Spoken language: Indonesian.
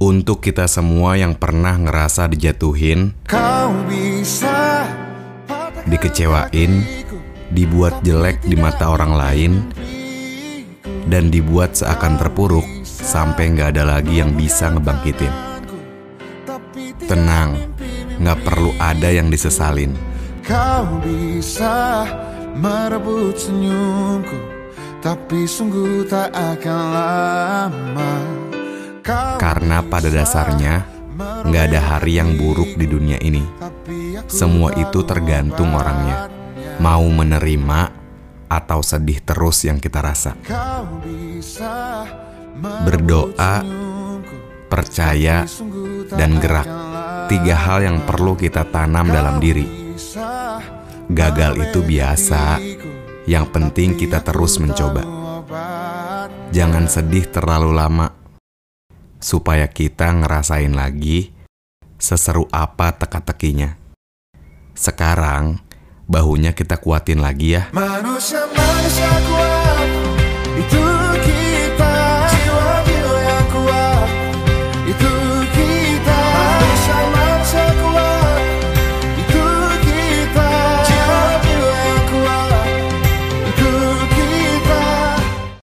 Untuk kita semua yang pernah ngerasa dijatuhin, Kau bisa dikecewain, dibuat jelek di mata orang lain, dan dibuat seakan terpuruk sampai nggak ada lagi yang bisa ngebangkitin. Tenang, nggak perlu ada yang disesalin. Kau bisa merebut senyumku Tapi sungguh tak akan lama Karena pada dasarnya, nggak ada hari yang buruk di dunia ini. Semua itu tergantung orangnya. Mau menerima atau sedih terus yang kita rasa. Berdoa, percaya, dan gerak. Tiga hal yang perlu kita tanam dalam diri. Gagal itu biasa, yang penting kita terus mencoba. Jangan sedih terlalu lama, supaya kita ngerasain lagi seseru apa teka-tekinya. Sekarang, bahunya kita kuatin lagi ya. Manusia manusia kuat